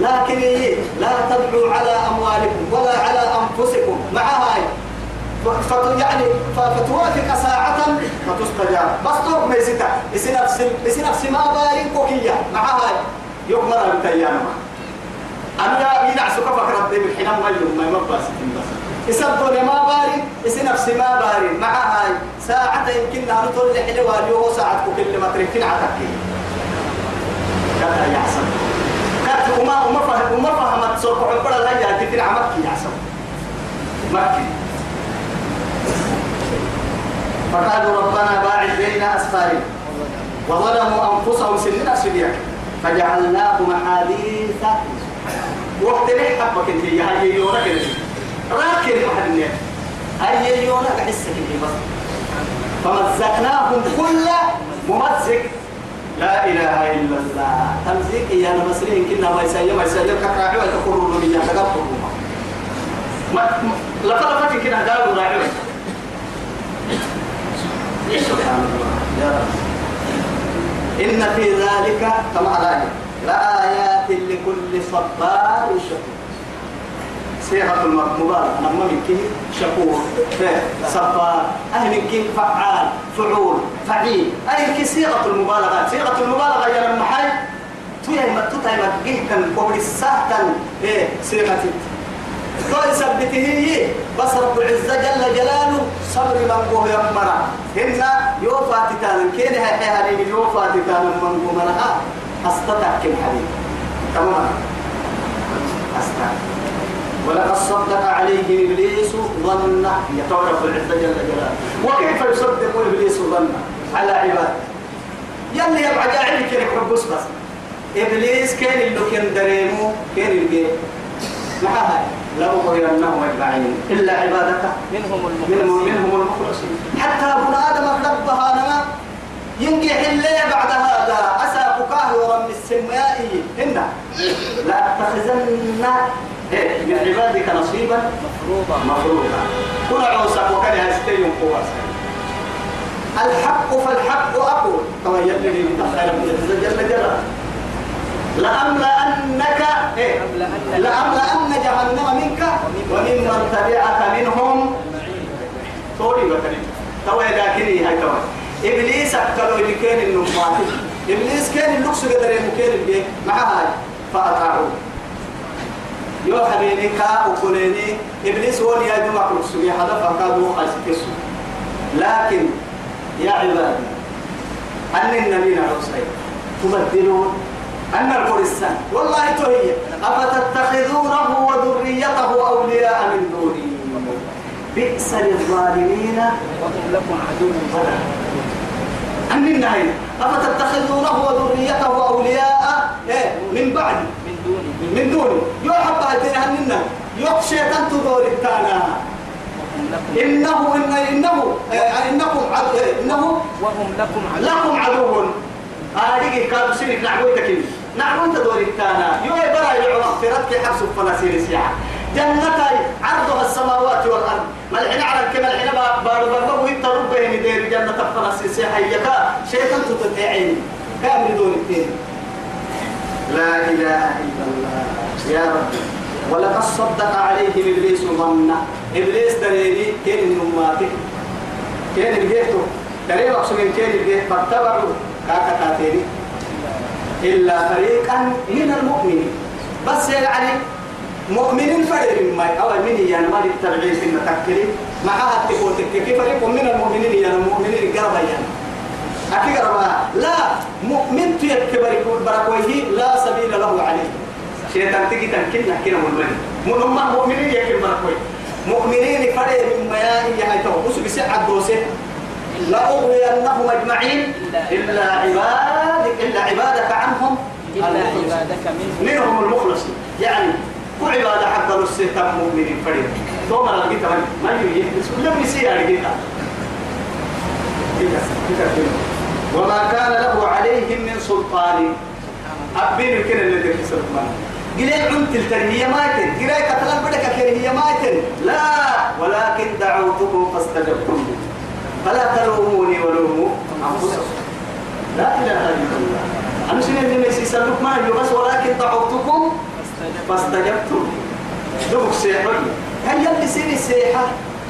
لكن لا تدعوا على أموالكم ولا على أنفسكم مع هاي يعني فتوافق ساعة فتستجاب. بس تو ما يستا يسي نفس ما بارين كوكية مع هاي يكمل البتيان أنا ينعس كفك ربي بالحين ما يوم ما يمبس بس. يسبب ما باري يسي نفس ما باري مع هاي ساعة يمكن أن لي حلوة اليوم ساعة كل ما تركين عتكي. كذا يحصل وما وما فهم وما فهمت سوق عبر الله يا تفين عمك يحصل مكي. فقالوا ربنا باعد بين أسفارنا وظلموا أنفسهم سنين أسفليك فجعلناهم أحاديث وقت ليه حبك انت يا هاي كده راكن واحد منهم هاي يونا بحسك انت بس. فمزقناهم كل ممزق. لا إله إلا الله. تمزيق يا المصريين كنا ما يسير ما يسير كراعي وتقولوا له بيا تقبلوا ما فتك كنا قالوا راعي. سبحان الله. يا رب. إن في ذلك على لآيات لكل صبار شكور. صيغة المبالغة أما من كي شكور صبار أهل من كي فعال فعول فعيل. أهل كي صيغة المبالغة صيغة المبالغة يا المحل ما توتا ما جهتا قبل السهتا إيه؟ صيغة قال سبته هي. بس رب العزة جل جلاله صبر من قوه يمرا هن يوفى تتانا. كين هي هذه يوفى تتانا من قوه منها أستطع كم حبيب تمام. أستطع. ولقد صدق عليه إبليس ظن. يتعرف العزة جل جلاله. وكيف يصدق إبليس ظن؟ على عباده يلي يبقى جاعل كده حبس بس إبليس كان اللي كان دريمو كان اللي معها لأغوينهم أجمعين. إلا عبادك. منهم المخلصين. منهم المخلصين. حتى ابن آدم ربها نما ينجح الليل بعد هذا. أسى فكاه ورم السمائي هن لا أتخذن من عبادك نصيبا مفروضة مفروضا. كل عوسى وكان هستين قوة. الحق فالحق أقول. كما يلي من خير من جل جلاله لأملأنك إيه؟ لأملأن جهنم منك وممن تبعك منهم. طولي بكري توا لكني هاي توا إبليس أكلوا اللي كان النمات إبليس كان اللوكس قدر يمكن البيت. مع هاي. فأطاعوه. يو حبيبي كا وكليني. إبليس هو اللي يدوم أكل السبيع هذا فكادوا خايس لكن يا عبادي أن النبي نعوسي تبدلون. أن القرآن. والله تهي أفتتخذونه وذريته أولياء من دوني. بئس للظالمين. لكم عدو ضلال أن النهي أفتتخذونه وذريته أولياء. إيه من بعد. من دونه من دوني يحب هاتين يخشى أن تدور التانا. إنه إن إنه آه، إنكم عد- آه، إنه وهم لكم عدو. لكم عدو. هذه كانوا سنك نعبوتك نعبوت دور التانا. يوي برا يلعو مغفرتك حبس الفلاسين سياحة. جنتي عرضها السماوات والأرض. ملحنا على الكما الحين بار بربو. إنت ربه دير جنة الفلاسين سياحة. يكا شيطان تتعين كامل دور التين لا إله إلا الله. يا رب. ولقد صدق عليه إبليس ظن. إبليس دريني كين النماتك كين الجيتو دريب أقسم كين الجيت فاتبعوا. كاكا كاتيني إلا فريقا من المؤمنين. بس يعني مؤمنين فريق ما أو من يعني ما التبعين في المتكلي معها تقول كيف فريق من المؤمنين يعني المؤمنين قربا يعني أكيد لا. مؤمن تيكبر بركويه. لا سبيل له عليه شيطان تيجي تنكنا كنا مؤمنين من هم مؤمنين يكبر بركويه مؤمنين فريق من مياه يعني تو بس بس عدوسه لأغوينهم أجمعين إلا عبادك. إلا عبادك عنهم. إلا. عبادك منهم. منهم المخلصين. يعني كل عبادة حق السيطان مؤمنين فريد ثم لقيت من من يجيب لم يسير لقيتها وما كان له عليهم من سلطان. أبين الكلمة اللي تكي سلطان. قليل عمت التنمية مايتن قليل قتلان بدك كرهية مايتن لا ولكن دعوتكم فاستجبتم. لي فلا تلوموني ولوموا لا إله إلا الله. أنا سنة اللي ميسي سلوك ما بس ولكن دعوتكم فاستجبتم. دوك سيحوي هيا اللي سيني سيحة؟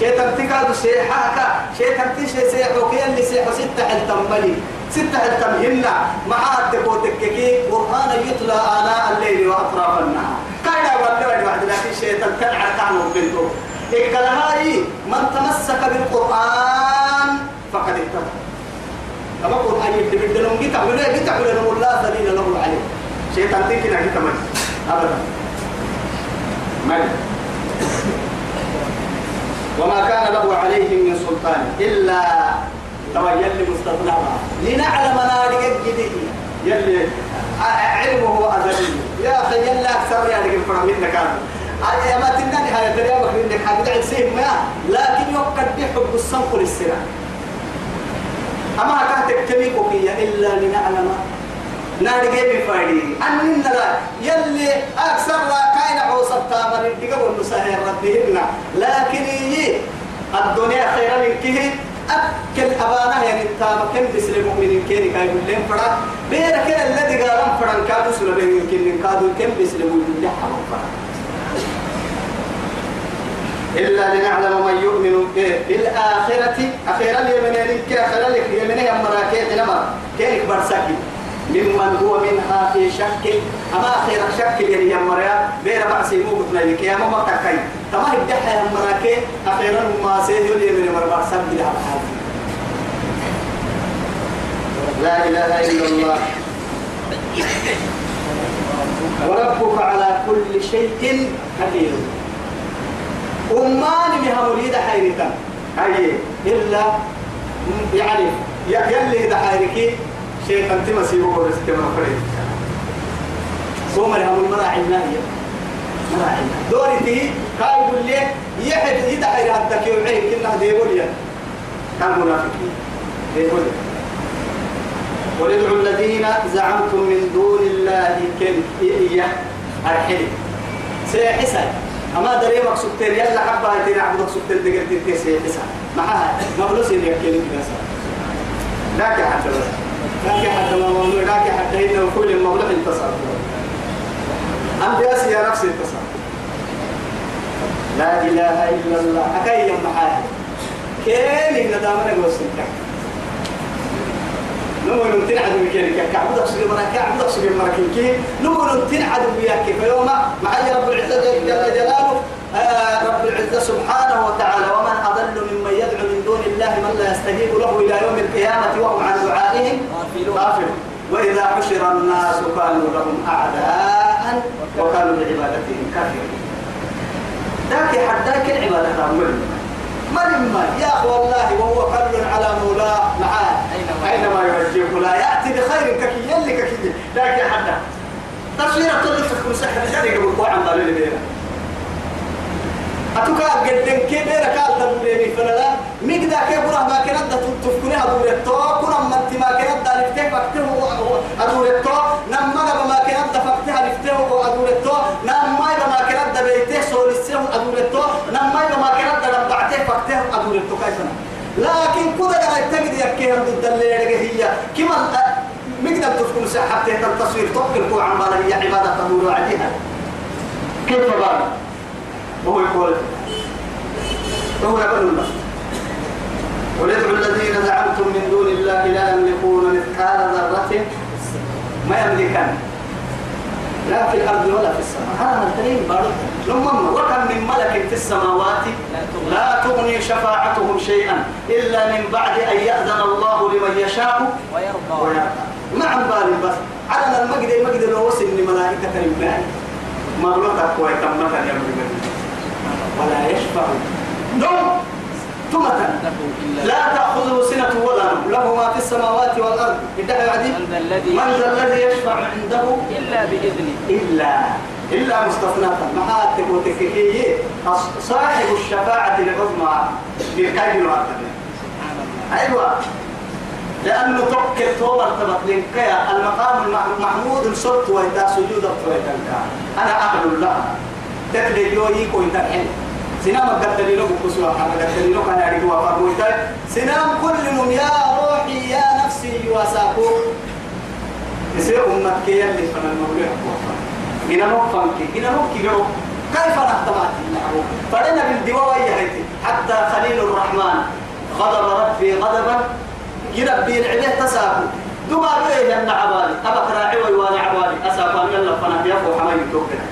شيطان تكاد سيحة كا شيطان تشي سيحو كي اللي سيحو ستة حلتم ستة حلتم معاد تكوتك كي قرآن يتلى آناء الليل وأطراف النهار كايدا ولا واحد تنعر كانوا بنتو إكلهاي من تمسك بالقرآن فقد اهتدى. كما قرآن يبدأ بدلهم جيتا ولا جيتا ولا نقول لا دليل له عليه شيطان تكنا جيتا من أبدا. من؟ وما كان له عليهم من سلطان إلا تويل مستطلعا لنعلم نارك الجديد يلي علمه أزلي يا أخي يلا أكثر يا رجل فرمي يا ما تناني هاي الدنيا بكري إنك حاجة عسيم ما. لكن يوكل دي حب الصنق للسرع أما كانت تميكو إلا لنعلم. نادي جيب فايدي أن لا. يلي أكثر لا كاين عوصة تامر الدقة والنساء ربهن. لكن يجي الدنيا خيرا من كه أكل أبانا يعني تام كم بس المؤمنين كيني كاي بلين فرا. بير كل الذي قالم فرا كادو سلبه يمكن كادو. كم بس المؤمنين حرام فرا. إلا لنعلم من يؤمن بالآخرة. أخيرا اليمنين كأخيرا اليمنين أمراكي حينما كينك برسكي ممن هو منها في شك. أما خير شك يا مريا بير بعسي مو قلنا لك يا ماما تكاي. تما يدحى يا مراكي أخيرا ما سيد لي من سب على لا إله إلا الله. وربك على كل شيء قدير أمان بها مريد حيرتا. هاي إلا يعني يلي دحيركي شيء أنت مسيبه ورسك ما فريد. صوم لهم المراعي الناهية مراعي دورتي كاي يقول لي يحد يدعي هدك يوعيه كنا ديبول يا. كان منافقين. ديبول. قل ادعوا الذين زعمتم من دون الله كن إياه أرحلي سيحسن. أما دري مقصود تري يلا حبها تري عبدك سبتل دقل تري سيحسن معها مبلوس اللي يكلم بس لكن حتى بس لكن حتى ما ممنوع لكن حتى إنه كل المولى انتصر. أنت يا نفسي انتصر. لا إله إلا الله. أكاي يوم معايا كيف إن دامنا نمو نمتن عدو بكينك كعبد أقصد مرة كعبد أقصد مرة كي نمو نمتن عدو بياك فيوم معي رب العزة جل جلاله آه رب العزة سبحانه وتعالى ومن أضل ممن يدعو من دون الله من لا يستجيب له إلى يوم القيامة وهم عن دعائهم غافلون. وإذا حشر الناس كانوا لهم أعداء وكانوا بعبادتهم كافرين ذاك حداك العبادة تعمل مرمى يا أخو والله وهو كل على مولاة معاه أينما يوجهه لا يأتي بخير ككي يلي ككي. ذاك حدا تصوير تلك تكون سحر جاري قبل قوة عن بالي لبينا أتوكا قدن كبيرة قال تبوليني فلا مقدا كبرة ما كانت تفكني هدور التو كنا من أنت ما كانت دالفته فكته هدور التو نما ما كانت دفكتها لفته هدور التو نما ما كانت دبيته سول السهم هدور التو نما ما كانت دبعته فكته كيف؟ لكن كذا قاعد تجد يكيه ضد اللي هي كما مقدر تفكن سحبته التصوير توكل عن بالي عبادة تقول عليها. كيف بقى وهو يقول وهو يقول الله ولدعوا الذين زعمتم من دون الله لا يملكون مثقال ذرة ما يملكن لا في الأرض ولا في السماء. هذا الكريم بارك لما في السماوات لا تغني شفاعتهم شيئا إلا من بعد أن يأذن الله لمن يشاء ويرضى. ويرضى. نعم بالي بس على المجد المجد لو وصل لملائكة الملائكة مغلوطة ويتمتن يا ولا يشفع. نوم. ثمة لا تأخذه سنة ولا نوم. له ما في السماوات والأرض. ادعى عدي؟ من ذا الذي من ذا الذي يشفع عنده؟ إلا بإذنه. إلا. إلا مستثناة. محاتب وتككية صاحب الشفاعة العظمى الله أيوة. لأنه توكل تو مرتبط لنكيا المقام المحمود الصوت وإذا سجود أنا أقبل لها تكلي يوي كوي تكين سنام قدري له بكسوا أنا قدري له كان يعرف وفرمو سنام كل من يا روحي يا نفسي وساكو يصير أمك كي يلي فمن المولى هنا نوفنك هنا نوكي كيف نختمات فلنا بالدواء هيتي حتى خليل الرحمن غضب ربي غضبا. يربي العباد تساكو دوما بيه يمنع عبالي أبك راعي ويواني عبالي. أساكو أن يلا فنا يفو حمي توكنا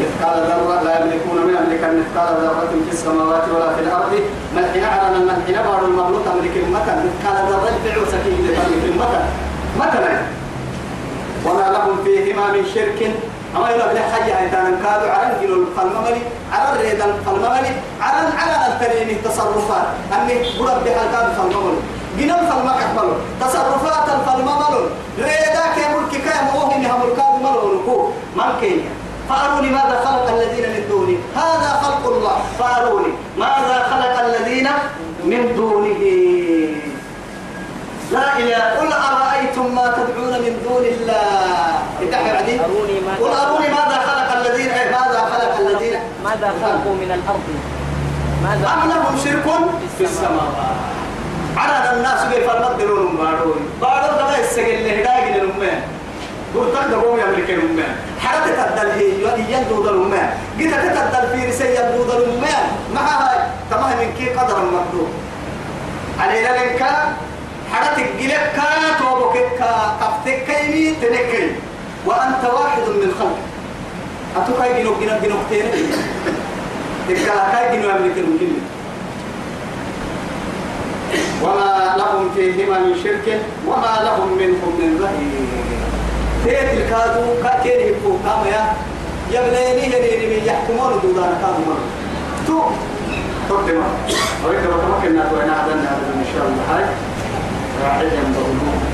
مثقال ذرة لا يملكون من أملك. مثقال ذرة في السماوات ولا في الأرض. ملحنا على الملحنا بار المملوك أملك المكان مثقال ذرة في عوسكي لتملك المكان مثلا وما لهم فيهما من شرك. أما يلا بلا حاجة هيتان كادوا على الجلو الفلمملي على الريد الفلمملي على على الترين التصرفات. أني برد بها الكاد الفلمملي جنا الفلم أكمل تصرفات الفلمملي ريدا كمل كيكا موه إنها ملكاد ملونكو من فأروني ماذا خلق الذين من دونه هذا خلق الله. فأروني. ماذا خلق الذين من دونه لا إله قل أرأيتم ما تدعون من دون الله اتحوا عدي أروني ماذا قل أروني ماذا خلق الذين أي ماذا خلق الذين ماذا خلقوا من الأرض؟ ماذا أم لهم شرك في السماوات على الناس كيف المدلون بارون بارون كما يسجل اللي هداك للأمان قلت لك قوم يملك الأمان حركة الدل هي يندود الأمان قلت تتدل في رسي يندود الأمان مع هاي؟ تمام من كي قدر المقدور؟ علينا لنك حركة كا توبك كا قفتك كيني تنكي. وأنت واحد من خلق أتوكا جنوب جنوب جنوب تاني؟ تكلا كاي جنوب يملك الأمان وما لهم فيهما من شرك وما لهم منهم من ظهير تيت الكادو كاكين يبقوا كاما يا. يبنيني هنيني من يحكمون دودانا كادو مرة. تو. تقدم أريد أن أتمكن أن أعلن هذا إن شاء الله. هاي راعي ينبغي.